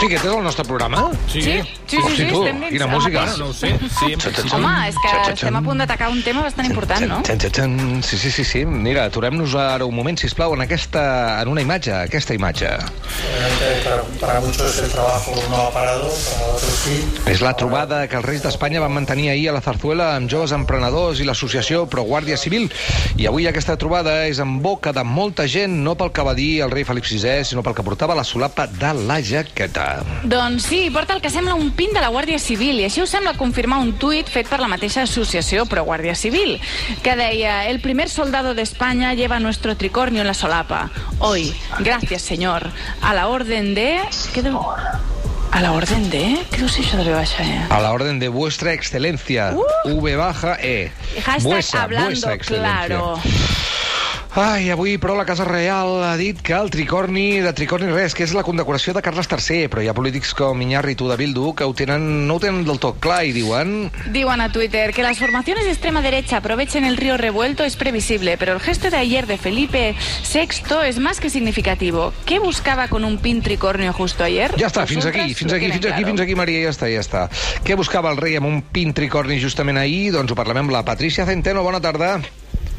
Hosti, aquest és el nostre programa? Sí, sí, sí, sí, sí tu, estem dins. quina el música. mateix. No ho sé. Sí, en principi. Home, és que estem a punt d'atacar un tema bastant important, no? Txan, txan, txan. Sí, sí, sí, sí. Mira, aturem-nos ara un moment, si plau, en aquesta, en una imatge, aquesta imatge. Para muchos el trabajo no ha parado, para otros sí. És la trobada que els Reis d'Espanya van mantenir ahir a la Zarzuela amb joves emprenedors i l'associació Pro Guàrdia Civil. I avui aquesta trobada és en boca de molta gent, no pel que va dir el rei Felip VI, sinó pel que portava la solapa de la jaqueta. Doncs sí, porta el que sembla un pin de la Guàrdia Civil i així ho sembla confirmar un tuit fet per la mateixa associació Pro Guàrdia Civil, que deia el primer soldado de España lleva nuestro tricornio en la solapa. Hoy, gracias señor, a la orden de... Què deu... A la orden de... Què deu ser això de ve baixa, eh? A la orden de vuestra excelencia, V baja E. Hashtag Vuesa, hablando vuesa excelencia. claro. Ai, avui, però, la Casa Reial ha dit que el tricorni, de tricorni res, que és la condecoració de Carles III, però hi ha polítics com Iñárritu de Bildu que ho tenen, no ho tenen del tot clar i diuen... Diuen a Twitter que las formaciones de extrema derecha aprovechen el río revuelto es previsible, pero el gesto de ayer de Felipe VI es más que significativo. ¿Qué buscaba con un pin tricornio justo ayer? Ja està, fins aquí, fins aquí, fins aquí, claro. fins aquí, Maria, ja està, ja està. Què buscava el rei amb un pin tricorni justament ahir? Doncs ho parlem amb la Patricia Centeno, bona tarda.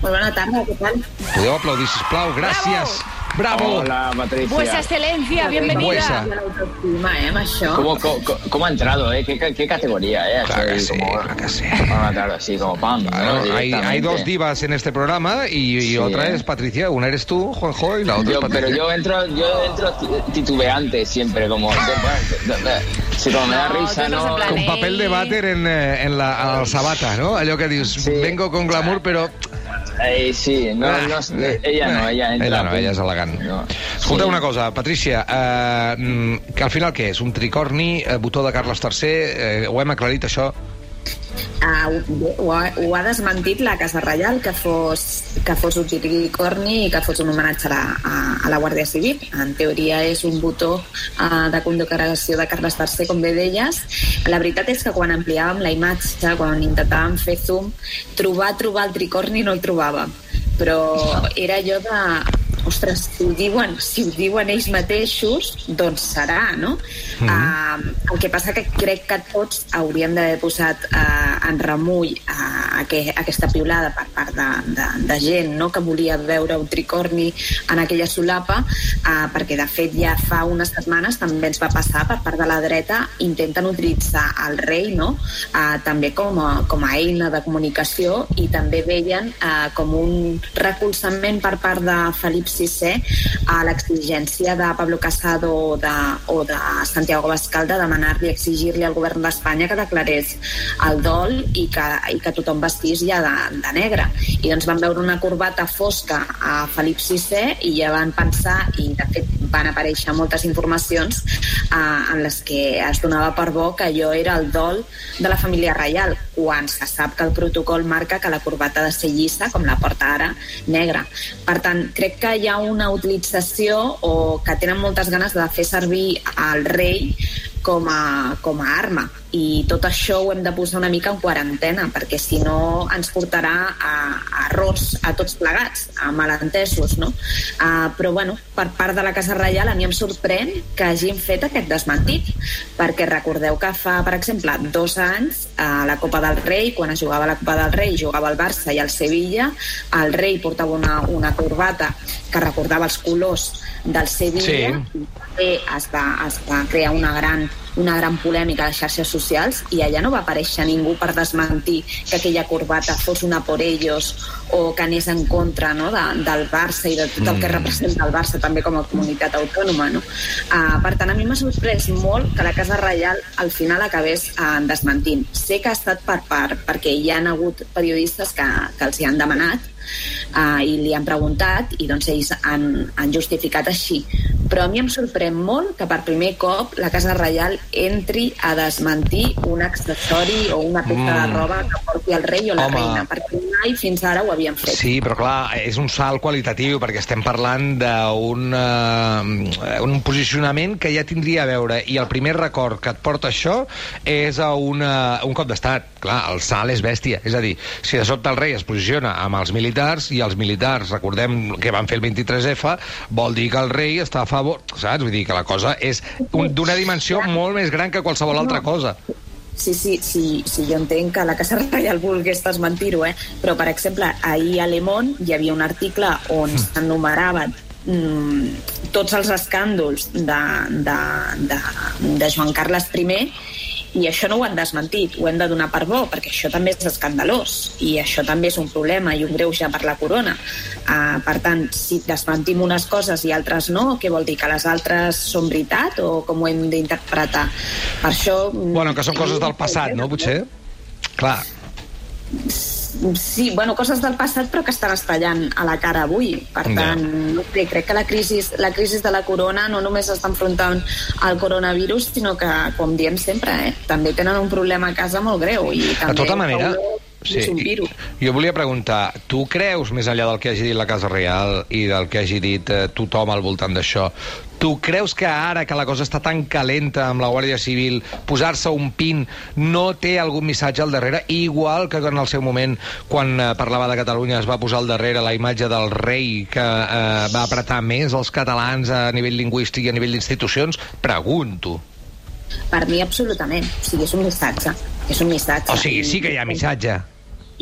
Molt bona tarda, què tal? Podeu aplaudir, sisplau, gràcies. Bravo! Hola, Patricia. Vuesa excelencia, bienvenida. Vuesa. Eh. ¿Cómo, cómo, cómo ha entrado, eh? ¿Qué, qué, qué categoría, eh? Claro que Así sí, como- claro que sí. Claro, así como pam. hay, dos divas en este programa y, y Sí, otra ¿eh? es Patricia. Una eres tú, Juanjo, y la otra Yo- es Patricia. pero yo entro, yo entro ti- titubeante siempre, como... Sí, como me da risa, en ¿no? Con papel de váter en, eh, en la al sabata, no? Allò que dius, Sí. vengo con glamour, però... Eh, sí, no, no, ella no, ella entra... Ella no, ella és elegant. No. Escolta Sí. una cosa, Patricia, eh, mm, que al final què és? Un tricorni, eh, botó de Carles III, eh, ho hem aclarit, això? Ah, ho, ha, ho ha desmentit la Casa Reial que fos, que fos un tricorni i que fos un homenatge a a, a la Guàrdia Civil. En teoria és un botó uh, de condecoració de Carles III, com bé deies. La veritat és que quan ampliàvem la imatge, quan intentàvem fer zoom, trobar, trobar el tricorni no el trobàvem. Però era allò de ostres, si ho diuen, si ho diuen ells mateixos, doncs serà, no? Mm -hmm. uh, el que passa que crec que tots hauríem d'haver posat uh, en remull uh, aqu aquesta piulada per part de, de, de gent no? que volia veure un tricorni en aquella solapa, uh, perquè de fet ja fa unes setmanes també ens va passar per part de la dreta, intenten utilitzar el rei no? uh, també com a, com a eina de comunicació i també veien uh, com un recolzament per part de Felip VI a l'exigència de Pablo Casado o de, o de Santiago Bascal de demanar-li, exigir-li al govern d'Espanya que declarés el dol i que, i que tothom vestís ja de, de negre. I doncs van veure una corbata fosca a Felip VI i ja van pensar, i de fet van aparèixer moltes informacions eh, en les que es donava per bo que allò era el dol de la família reial, quan se sap que el protocol marca que la corbata ha de ser llisa, com la porta ara, negra. Per tant, crec que hi ha una utilització o que tenen moltes ganes de fer servir el rei com a, com a arma i tot això ho hem de posar una mica en quarantena perquè si no ens portarà a, a errors a tots plegats, a malentesos no? Uh, però bueno, per part de la Casa Reial a mi em sorprèn que hagin fet aquest desmentit perquè recordeu que fa, per exemple, dos anys a la Copa del Rei, quan es jugava la Copa del Rei jugava el Barça i el Sevilla el rei portava una, una corbata que recordava els colors del Sevilla Sí. també es va, es va crear una gran, una gran polèmica a les xarxes socials i allà no va aparèixer ningú per desmentir que aquella corbata fos una por ellos o que anés en contra no, de, del Barça i de tot el que representa el Barça també com a comunitat autònoma. No? Uh, per tant, a mi m'ha sorprès molt que la Casa Reial al final acabés uh, desmentint. Sé que ha estat per part, perquè hi han hagut periodistes que, que els hi han demanat uh, i li han preguntat i doncs ells han, han justificat així però a mi em sorprèn molt que per primer cop la Casa Reial entri a desmentir un accessori o una peça de roba que porti el rei o la Home. reina, perquè mai fins ara ho havien fet. Sí, però clar, és un salt qualitatiu, perquè estem parlant d'un uh, un posicionament que ja tindria a veure, i el primer record que et porta això és a una, un cop d'estat. Clar, el salt és bèstia. És a dir, si de sobte el rei es posiciona amb els militars, i els militars, recordem que van fer el 23F, vol dir que el rei està a favor, saps? Vull dir que la cosa és un- d'una dimensió molt més gran que qualsevol altra cosa. Sí, sí, sí, sí, jo entenc que la Casa Reial volgués desmentir-ho, eh? però, per exemple, ahir a Le Monde hi havia un article on s'enumeraven mm, tots els escàndols de, de, de, de Joan Carles I i això no ho han desmentit, ho hem de donar per bo, perquè això també és escandalós i això també és un problema i un greuge per la corona. Uh, per tant, si desmentim unes coses i altres no, què vol dir? Que les altres són veritat o com ho hem d'interpretar? Per això... mm, Bueno, que són coses del passat, no, potser? Clar, Sí, bueno, coses del passat però que estan estallant a la cara avui. Per Ja. tant, no sé, crec que la crisi, la crisi de la corona no només està enfrontant al coronavirus, sinó que, com diem sempre, eh, també tenen un problema a casa molt greu. I també De tota manera, sí, és un virus. jo volia preguntar, tu creus, més enllà del que hagi dit la Casa Reial i del que hagi dit eh, tothom al voltant d'això, tu creus que ara que la cosa està tan calenta amb la Guàrdia Civil, posar-se un pin no té algun missatge al darrere, igual que en el seu moment, quan eh, parlava de Catalunya, es va posar al darrere la imatge del rei que eh, va apretar més els catalans a nivell lingüístic i a nivell d'institucions? Pregunto. Per mi, absolutament. O sigui, és un missatge. És un missatge. O sigui, sí que hi ha missatge.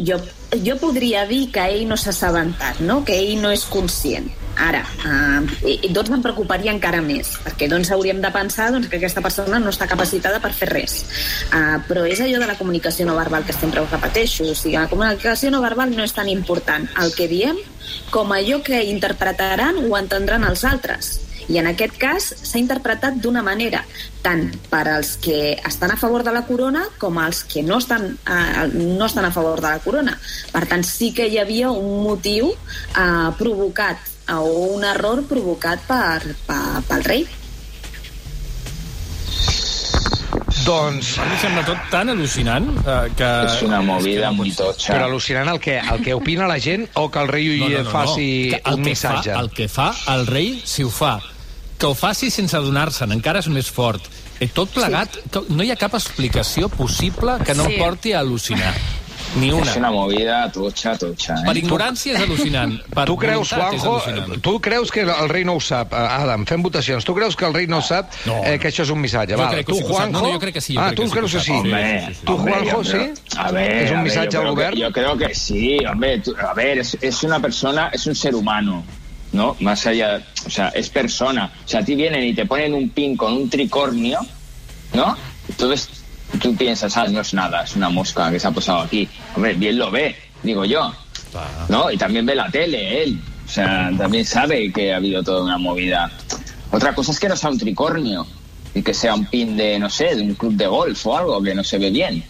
Jo, jo podria dir que ell no s'ha assabentat, no? que ell no és conscient. Ara, eh, doncs em preocuparia encara més, perquè doncs hauríem de pensar doncs, que aquesta persona no està capacitada per fer res. Uh, però és allò de la comunicació no verbal que sempre ho repeteixo. O sigui, la comunicació no verbal no és tan important el que diem com allò que interpretaran o entendran els altres. I en aquest cas s'ha interpretat d'una manera, tant per als que estan a favor de la corona com als que no estan, eh, no estan a favor de la corona. Per tant, sí que hi havia un motiu eh, provocat eh, o un error provocat per, per, pel rei. Doncs... A mi em sembla tot tan al·lucinant eh, que... És una movida no ser. tocha. Però al·lucinant el que, el que opina la gent o que el rei no, no, no, faci Que el un que missatge? Fa, el que fa el rei, si ho fa, que ho faci sense adonar-se'n, encara és més fort. Eh, tot plegat, que no hi ha cap explicació possible que no Sí. sí. porti a al·lucinar. Ni una. És una movida tocha, tocha. Per Eh? ignorància és al·lucinant. Per Tu creus, és Juanjo, al·lucinant. tu creus que el rei no ho sap? Eh, Adam, fem votacions. Tu creus que el rei no sap No. eh, que això és un missatge? Jo Val. crec que tu, sí ho. Juanjo... No, no, jo crec que sí, jo ah, crec tu que sí creus que ho sí? Hombre, Sí, sí, sí. Tu, Juanjo, sí? A ver, ¿Es un yo al que- gobierno? Yo creo que sí, hombre. tú- a ver, es, es una persona, es un ser humano, ¿no? Más allá, o sea, es persona. O sea, a ti vienen y te ponen un pin con un tricornio, ¿no? Entonces tú piensas, ah, no es nada, es una mosca que se ha posado aquí. Hombre, bien lo ve, digo yo. ¿no? Y también ve la tele, él. O sea, también sabe que ha habido toda una movida. Otra cosa es que no sea un tricornio y que sea un pin de, no sé, de un club de golf o algo que no se ve bien.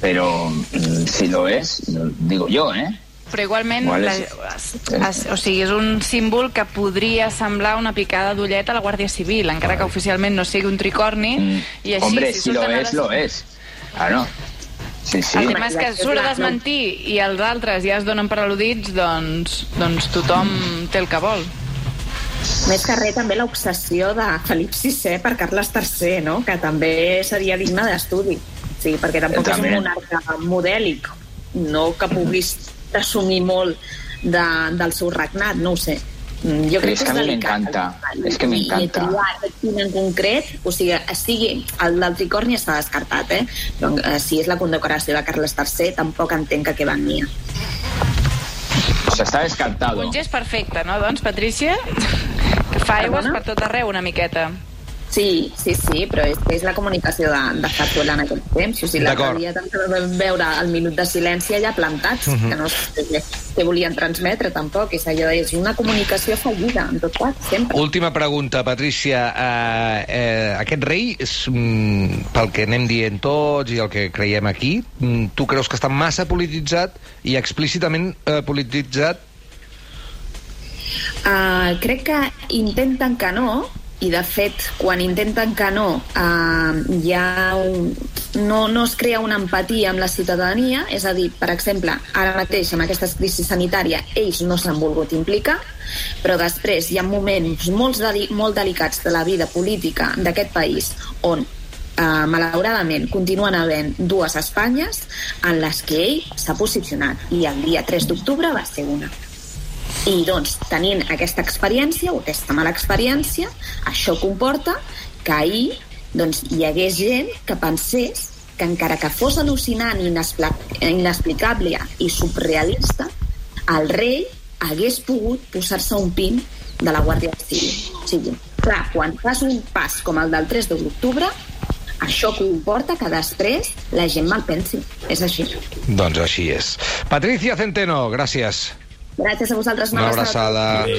Pero mm, si lo es, digo yo, ¿eh? Però igualment, Igual la, és- es, es, o sigui, és un símbol que podria semblar una picada d'ullet a la Guàrdia Civil, encara que oficialment no sigui un tricorni. Mm. I així, Hombre, si si lo es, les- lo es. Claro. Sí, sí. El tema és que surt a desmentir i els altres ja es donen per al·ludits, doncs, doncs tothom té el que vol. Més que res, també l'obsessió de Felip VI per Carles III, no? que també seria digne d'estudi. Sí, perquè tampoc és També. un monarca modèlic, no que puguis presumir molt de, del seu regnat, no ho sé. Mm, Jo crec és que que és m'encanta, és que I- m'encanta. I triar punt en concret, o sigui, sigui el del tricorni està descartat, eh? Però, eh, si és la condecoració de Carles III, tampoc entenc que què venia. O sea, está descartado. Un gest perfecte, no, doncs, Patrícia? Que fa aigües per tot arreu una miqueta. Sí, sí, sí, però és, és la comunicació de, de Fatuela en aquest temps. O sigui, l'altre dia també vam veure el minut de silenci allà plantats, Mhm. que no sé què, què volien transmetre tampoc. És allò, és una comunicació fallida, en tot cas, sempre. Última pregunta, Patrícia. Uh, uh, aquest rei, és, mm, pel que anem dient tots i el que creiem aquí, mm, tu creus que està massa polititzat i explícitament uh, polititzat? Uh, crec que intenten que no, i de fet, quan intenten que no, uh, ha un, no, no es crea una empatia amb la ciutadania, és a dir, per exemple, ara mateix amb aquesta crisi sanitària ells no s'han volgut implicar, però després hi ha moments molt, de, molt delicats de la vida política d'aquest país on eh, malauradament continuen havent dues Espanyes en les que ell s'ha posicionat i el dia 3 d'octubre va ser una. I doncs, tenint aquesta experiència, o aquesta mala experiència, això comporta que ahir doncs, hi hagués gent que pensés que encara que fos al·lucinant, inexplicable i surrealista, el rei hagués pogut posar-se un pin de la Guàrdia Civil. O sigui, clar, quan fas un pas com el del 3 d'octubre, això comporta que després la gent malpensi. És així. Doncs així és. Patricia Centeno, gràcies. Gràcies a vosaltres. Una abraçada. Adéu.